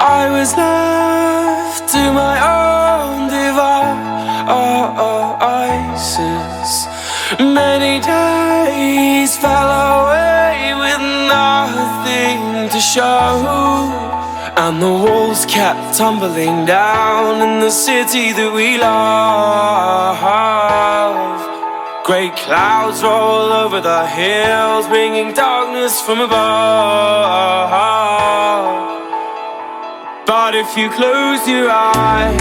I was left to my own devices. Many days fell away with nothing to show. And the walls kept tumbling down in the city that we love. Great clouds roll over the hills, bringing darkness from above. But if you close your eyes,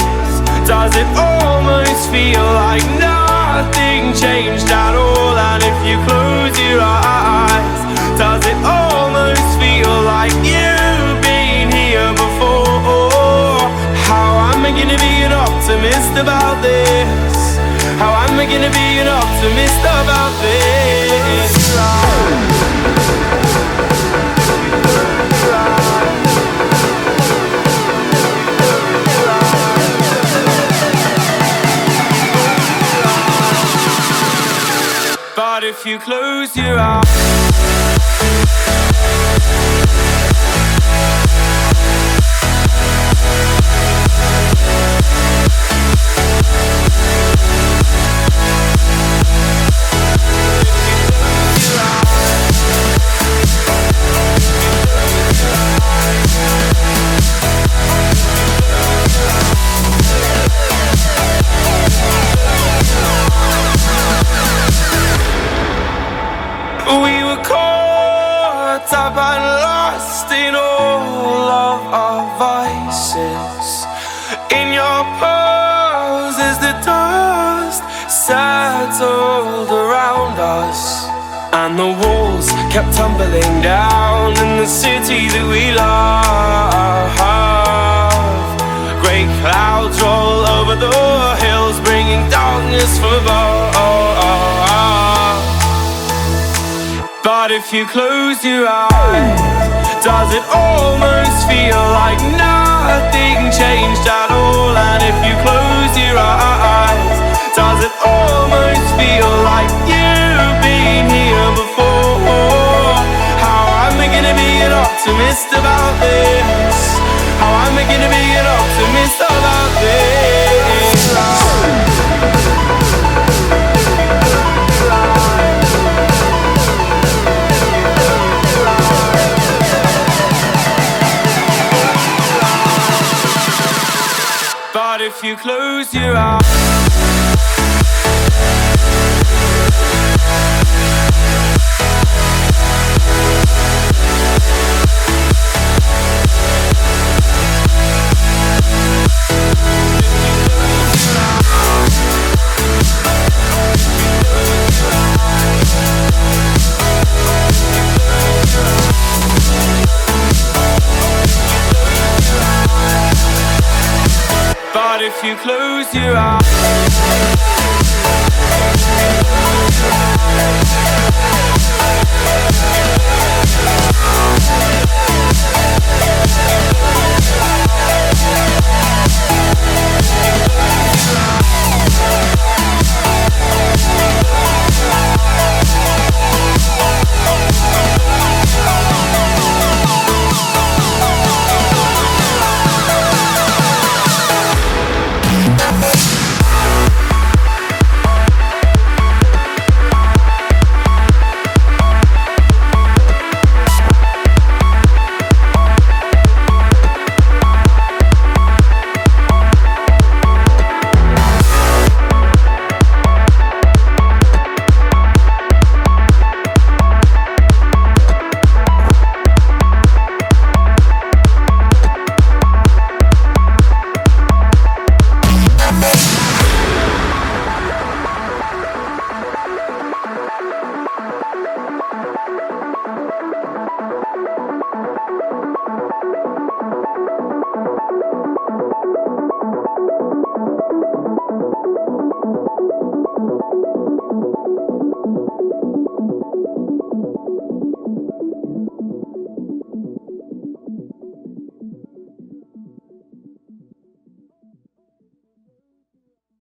does it almost feel like nothing changed at all? And if you close your eyes, does it almost feel like you've been here before? How am I gonna be an optimist about this? How am I gonna be an optimist about this? If you close your eyes vices. In your pose as the dust settled around us. And the walls kept tumbling down in the city that we love. Great clouds roll over the hills, bringing darkness from above. But if you close your eyes, does it almost feel optimist about this? How am I gonna be an optimist about this? But if you close your eyes if you close your eyes.